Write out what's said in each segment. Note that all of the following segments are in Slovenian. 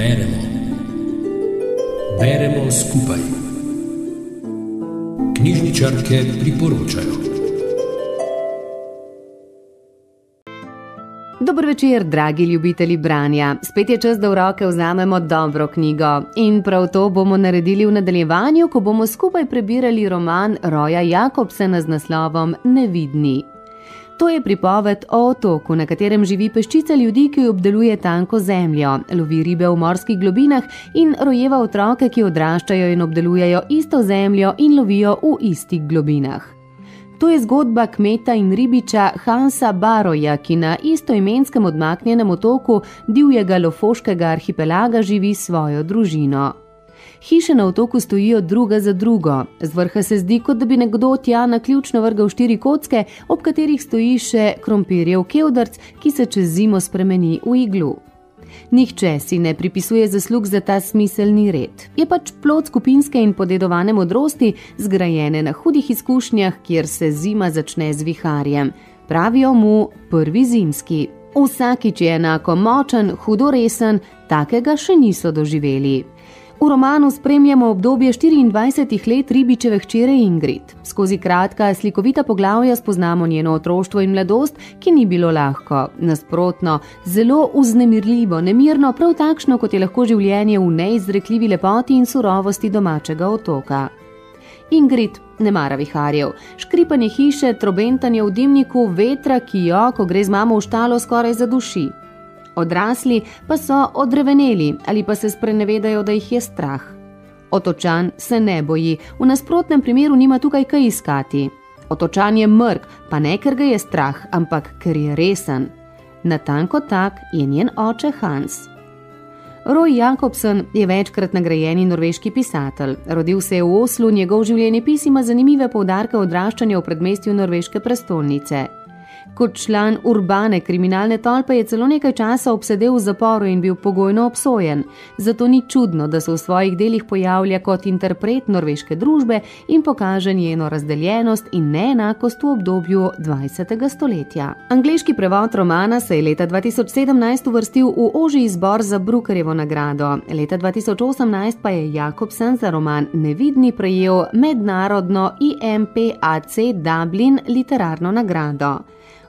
Beremo. Beremo skupaj. Knjižničarke priporočajo. Dobro večer, dragi ljubitelji branja. Spet je čas, da v roke vzamemo dobro knjigo. In prav to bomo naredili v nadaljevanju, ko bomo skupaj prebirali roman Roja Jakobsena z naslovom Nevidni. To je pripoved o otoku, na katerem živi peščica ljudi, ki obdeluje tanko zemljo, lovi ribe v morskih globinah in rojeva otroke, ki odraščajo in obdelujejo isto zemljo in lovijo v istih globinah. To je zgodba kmeta in ribiča Hansa Baroja, ki na istoimenskem odmaknjenem otoku divjega lofoškega arhipelaga živi svojo družino. Hiše na otoku stojijo druga za drugo, z vrha se zdi, kot da bi nekdo tja na ključno vrgal štiri kocke, ob katerih stoji še krompirjev kevdarc, ki se čez zimo spremeni v iglu. Nihče si ne pripisuje zaslug za ta smiselni red. Je pač plod skupinske in podedovane modrosti, zgrajene na hudih izkušnjah, kjer se zima začne z viharjem. Pravijo mu prvi zimski. Vsakič je enako močen, hudo resen, takega še niso doživeli. V romanu spremljamo obdobje 24 let ribičeve hčere Ingrid. Skozi kratka, slikovita poglavja spoznamo njeno otroštvo in mladost, ki ni bilo lahko. Nasprotno, zelo uznemirljivo, nemirno, prav takšno, kot je lahko življenje v neizrekljivi lepoti in surovosti domačega otoka. Ingrid ne mara viharjev, škripanje hiše, trobentanje v dimniku, vetra, ki jo, ko gre z mamo v štalo, skoraj zaduši odrasli pa so odreveneli ali pa se sprenevedajo, da jih je strah. Otočan se ne boji, v nasprotnem primeru nima tukaj kaj iskati. Otočan je mrk, pa ne ker ga je strah, ampak ker je resen. Natanko tak je njen oče Hans. Roy Jakobsen je večkrat nagrajeni norveški pisatelj. Rodil se je v Oslu, njegov življenjepis ima zanimive poudarke odraščanja v predmestju norveške prestolnice. Kot član urbane kriminalne tolpe je celo nekaj časa obsedel v zaporu in bil pogojno obsojen. Zato ni čudno, da se v svojih delih pojavlja kot interpret norveške družbe in pokaže njeno razdeljenost in neenakost v obdobju 20. stoletja. Angliški prevod romana se je leta 2017 uvrstil v oži izbor za Brukerjevo nagrado. Leta 2018 pa je Jakobsen za roman Nevidni prejel mednarodno IMPAC Dublin literarno nagrado.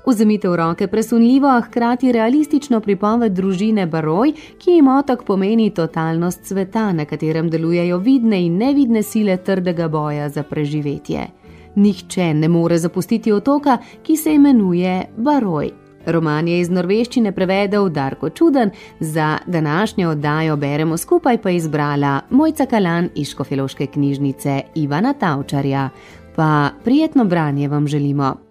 Vzemite v roke presunljivo, a hkrati realistično pripoved družine Baroj, ki ima tak pomeni totalnost sveta, na katerem delujejo vidne in nevidne sile trdega boja za preživetje. Nihče ne more zapustiti otoka, ki se imenuje Baroj. Roman je iz norveščine prevedel Darko Čuden, za današnjo oddajo beremo skupaj pa izbrala Mojca Kalan iz Škofeloške knjižnice Ivana Tavčarja. Pa prijetno branje vam želimo.